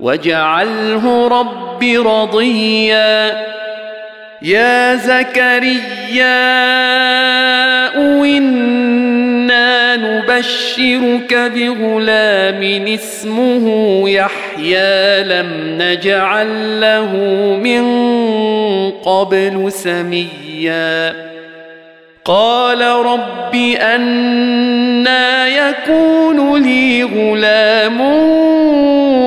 واجعله رب رضيا يا زكريا إنا نبشرك بغلام اسمه يحيى لم نجعل له من قبل سميا قال رب أنا يكون لي غلام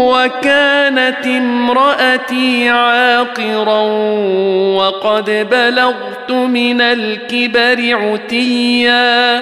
وكانت امرأتي عاقرا وقد بلغت من الكبر عتيا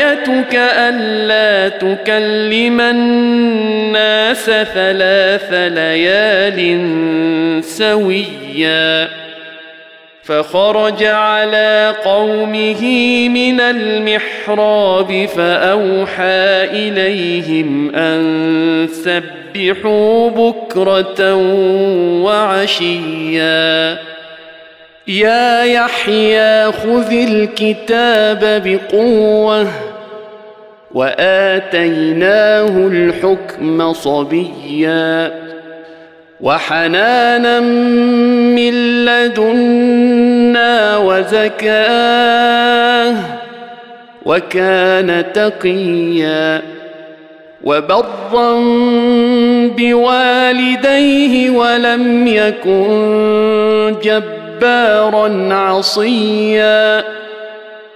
ايتك ألا تكلم الناس ثلاث ليال سويا. فخرج على قومه من المحراب فأوحى إليهم أن سبحوا بكرة وعشيا. يا يحيى خذ الكتاب بقوة. وآتيناه الحكم صبيا وحنانا من لدنا وزكاة وكان تقيا وبرا بوالديه ولم يكن جبارا عصيا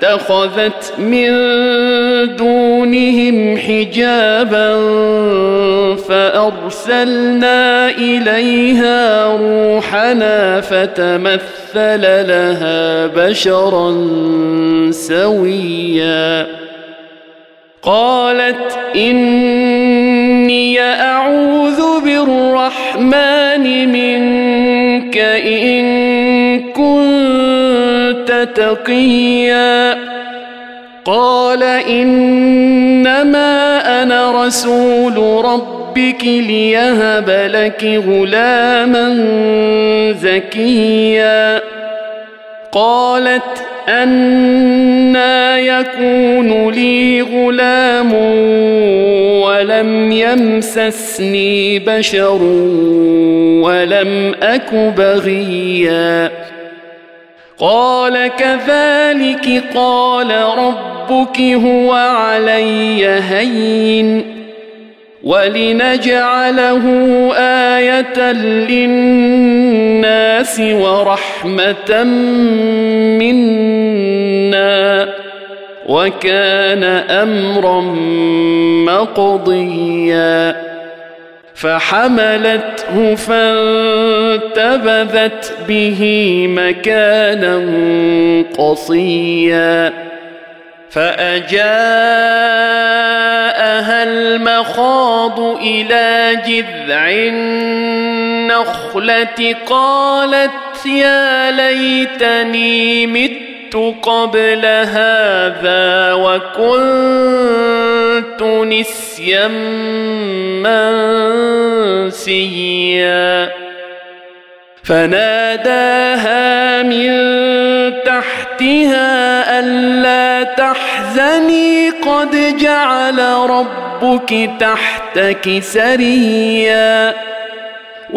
فاتخذت من دونهم حجابا فأرسلنا إليها روحنا فتمثل لها بشرا سويا. قالت إني أعوذ بالرحمن منك تقيا قال إنما أنا رسول ربك ليهب لك غلاما زكيا. قالت أنا يكون لي غلام ولم يمسسني بشر ولم أك بغيا. قال كذلك قال ربك هو علي هين ولنجعله آية للناس ورحمة منا وكان أمرا مقضيا فحملته فانتبذت به مكانا قصيا. فأجاءها المخاض إلى جذع النخلة قالت يا ليتني مت قبل هذا وكنت نسيا منسيا. فناداها من تحتها ألا تحزني. قد جعل ربك تحتك سريا.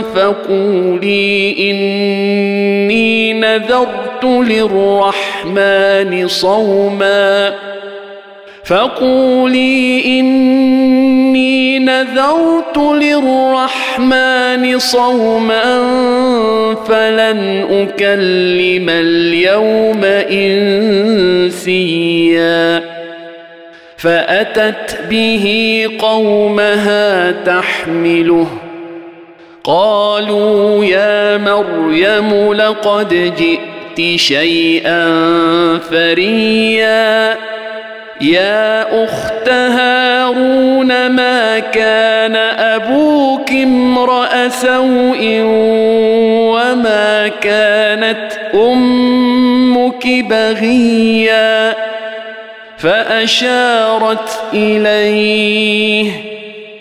فقولي إني نذرت للرحمن صوما. فقولي إني نذرت للرحمن صوما فلن أكلم اليوم إنسيا. فأتت به قومها تحمله. قالوا يا مريم لقد جئت شيئا فريا. يا أخت هارون ما كان أبوك امرأ سوء وما كانت أمك بغيا؟ فأشارت إليه.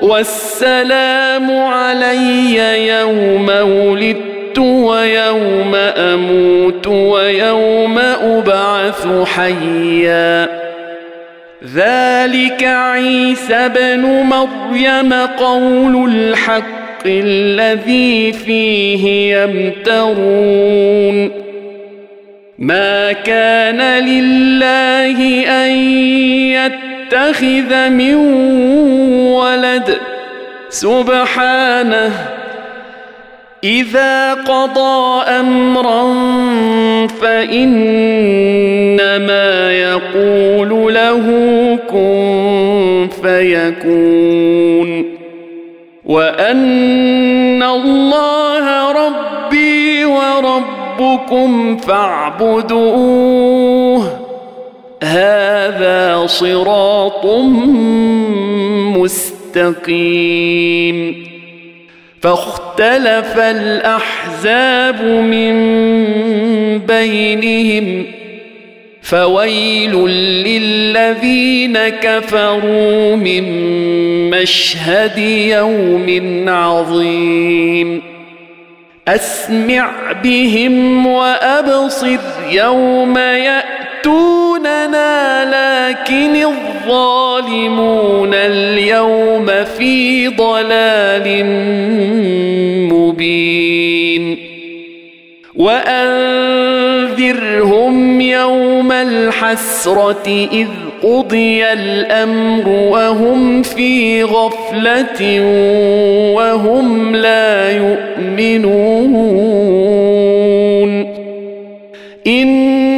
والسلام علي يوم ولدت ويوم أموت ويوم أبعث حيا. ذلك عيسى بن مريم قول الحق الذي فيه يمترون. ما كان لله أن يتخذ من ولد. سبحانه إذا قضى أمرا فإنما يقول له كن فيكون. وأن الله ربي وربكم فاعبدوه. هذا صراط مستقيم. فاختلف الأحزاب من بينهم فويل للذين كفروا من مشهد يوم عظيم. أسمع بهم وأبصر يوم يأتوننا لكن الظالمون اليوم في ضلال مبين. وأنذرهم يوم الحسرة إذ قضي الأمر وهم في غفلة وهم لا يؤمنون. أنا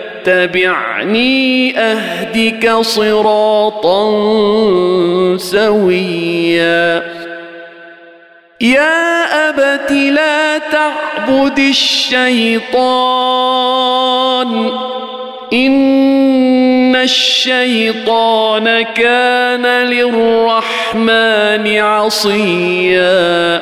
أهدك صراطا سويا. يا أبت لا تعبد الشيطان. إن الشيطان كان للرحمن عصيا.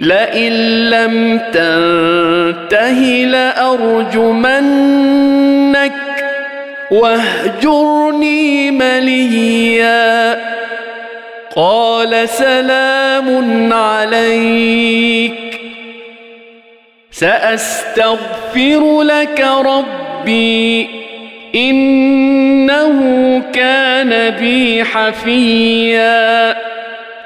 لئن لم تنته لأرجمنك واهجرني مليا. قال سلام عليك. سأستغفر لك ربي. إنه كان بي حفيا.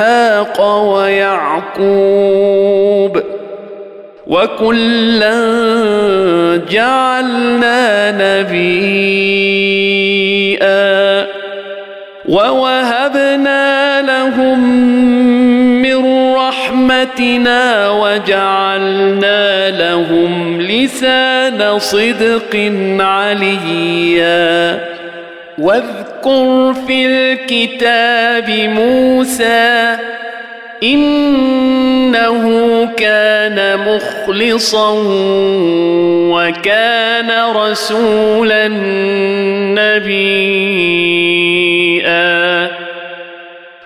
إسحاق ويعقوب وكلا جعلنا نبيا ووهبنا لهم رحمتنا وجعلنا لهم لسان صدق عليا واذكر في الكتاب موسى إنه كان مخلصا وكان رسولا نبيا.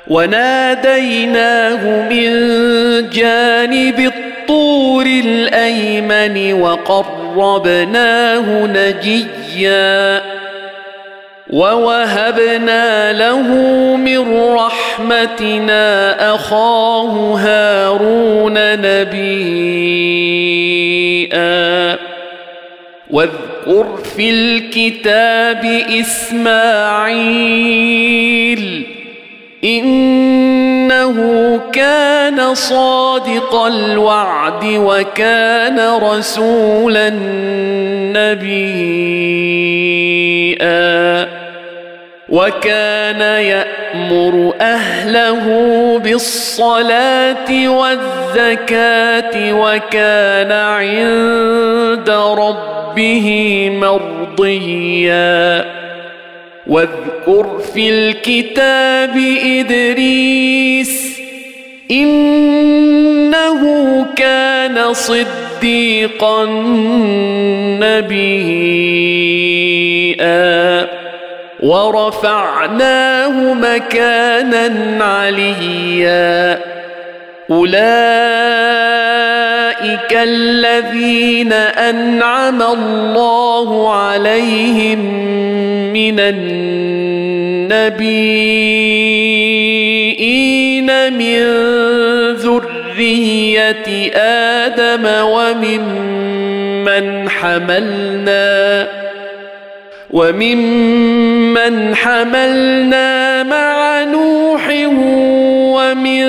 وناديناه من جانب الطور الأيمن وقربناه نجيا. ووهبنا له من رحمتنا أخاه هارون نبيا. واذكر في الكتاب إسماعيل إنه كان صادق الوعد وكان رسولا نبيا. وكان يأمر أهله بالصلاة والزكاة وكان عند ربه مرضيا. واذكر في الكتاب إدريس إنه كان صديقا نبيا. ورفعناه مكانا عليا. أولئك الذين أنعم الله عليهم من النبيين من ذرية آدم وممن حملنا وممن حملنا مع نوح ومن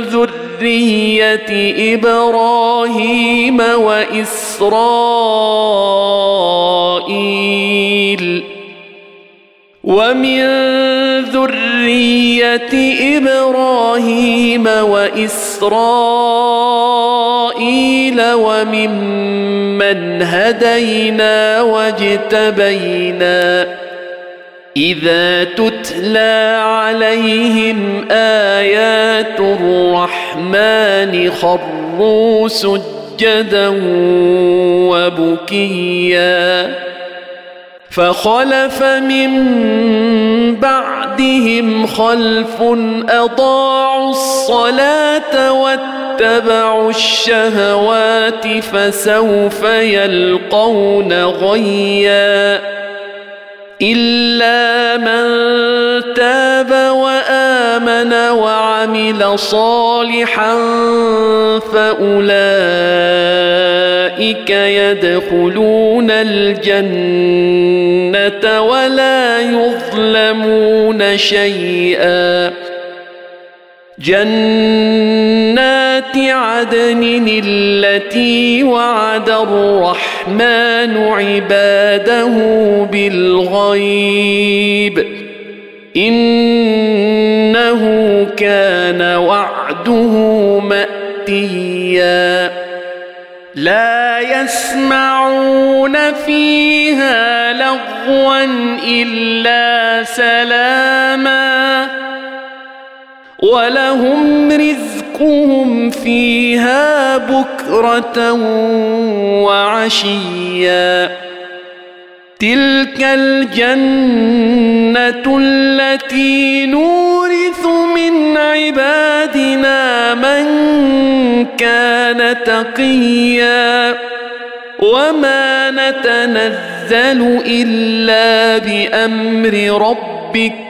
ذرية إبراهيم وإسرائيل ومن ذرية إبراهيم وإسرائيل وممن هدينا واجتبينا إذا تتلى عليهم آيات الرحمن خروا سجدا وبكيا فخلف من بعدهم خلف أضاعوا الصلاة واتبعوا الشهوات فسوف يلقون غيًّا إلا من تاب وآمن وعمل صالحا فأولئك يدخلون الجنة ولا يظلمون شيئا. جنات عدن التي وعد الرحمن عباده بالغيب. إنه كان وعده مأتيا. لا يسمعون فيها لغوا إلا سلاما. ولهم رزقهم فيها بكرة وعشيا. تلك الجنة التي نورث من عبادنا من كان تقيا. وما نتنزل إلا بأمر ربك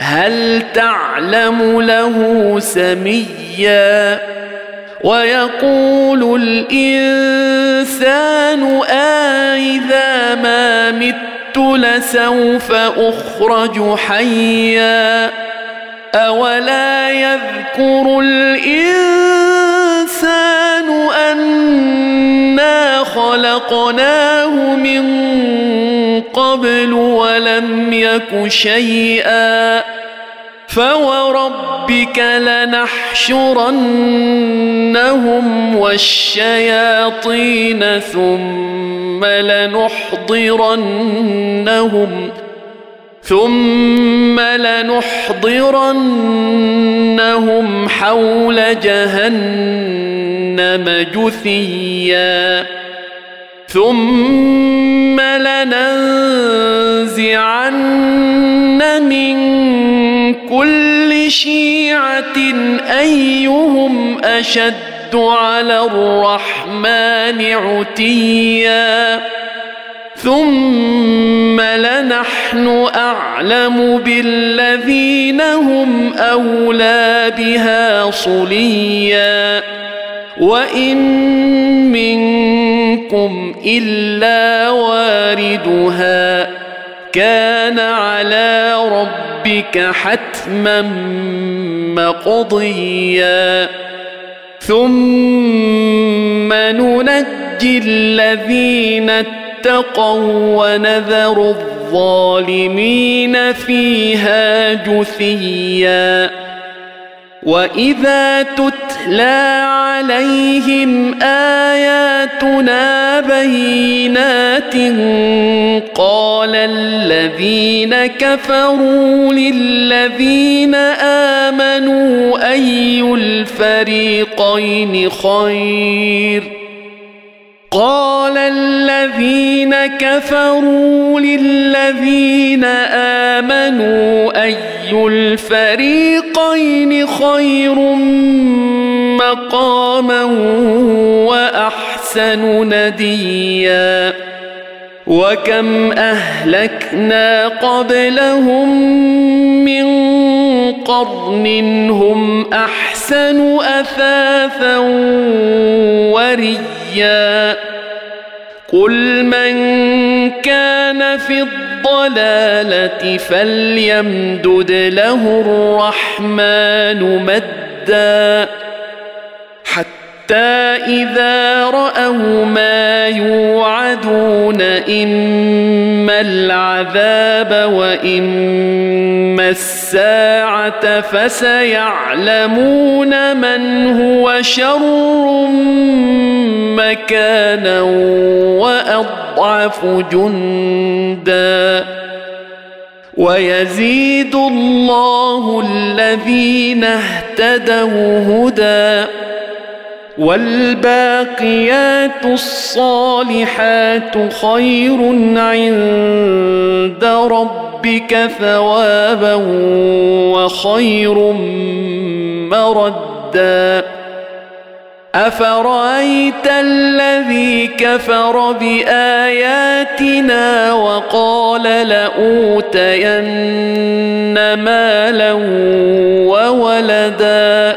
هل تعلم له سميا؟ ويقول الإنسان أإذا ما مت لسوف أخرج حيا؟ أولا يذكر الإنسان أنا خلقناه قبل ولم يك شيئا فوربك لنحشرنهم والشياطين ثم لنحضرنهم ثم لنحضرنهم حول جهنم جثيا ثم لننزعن من كل شيعة أيهم أشد على الرحمن عتيا. ثم لنحن أعلم بالذين هم أولى بها صليا. وإن منكم إلا واردها. كان على ربك حتما مقضيا. ثم ننجي الذين اتقوا ونذر الظالمين فيها جثيا. واذا تتلى عليهم اياتنا بينات قال الذين كفروا للذين امنوا اي الفريقين خير قال الذين كفروا للذين امنوا اي الفريقين خير مقاما وأحسن نديا. وكم أهلكنا قبلهم من قرن هم أحسن أثاثا وريا. قل من كان في الضلالة فليمدد له الرحمن مدا حتى إذا رأوا ما يوعدون إما العذاب وإما الساعة فسيعلمون من هو شر مكانا وأضعف جندا. ويزيد الله الذين اهتدوا هدى. والباقيات الصالحات خير عند ربك ثوابا وخير مردا. أفرأيت الذي كفر بآياتنا وقال لأوتين مالا وولدا؟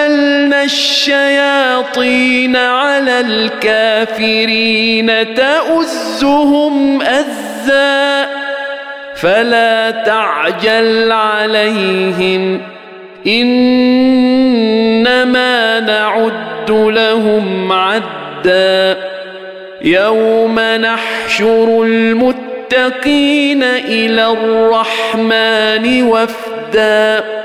ارسلنا الشياطين على الكافرين تؤزهم ازا فلا تعجل عليهم انما نعد لهم عدا يوم نحشر المتقين إلى الرحمن وفدا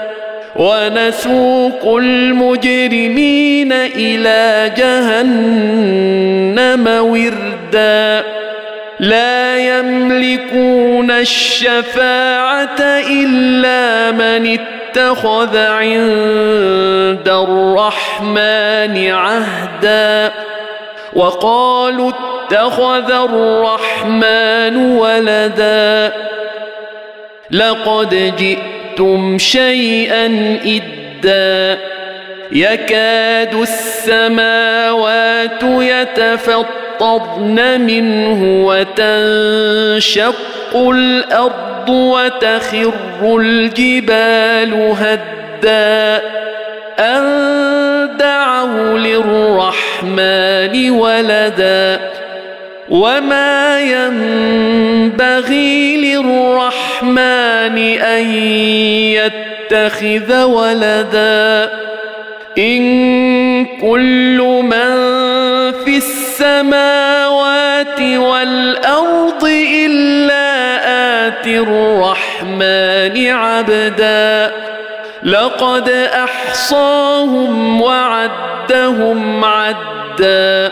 ونسوق المجرمين إلى جهنم وردا. لا يملكون الشفاعة إلا من اتخذ عند الرحمن عهدا. وقالوا اتخذ الرحمن ولدا. لقد جئتم شيئا ادا يكاد السماوات يتفطرن منه وتنشق الأرض وتخر الجبال هدا ان دعوا للرحمن ولدا وما ينبغي للرحمن ان يتخذ ولدا ان كل من في السماوات والارض الا اتي الرحمن عبدا لقد احصاهم وعدهم عدا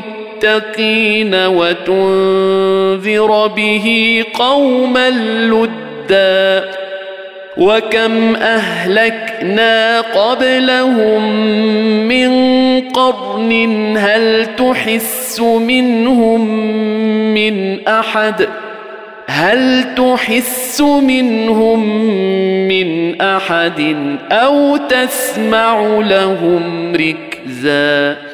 وتنذر به قوما لدا وكم أهلكنا قبلهم من قرن هل تحس منهم من أحد؟ هل تحس منهم من أحد أو تسمع لهم ركزا؟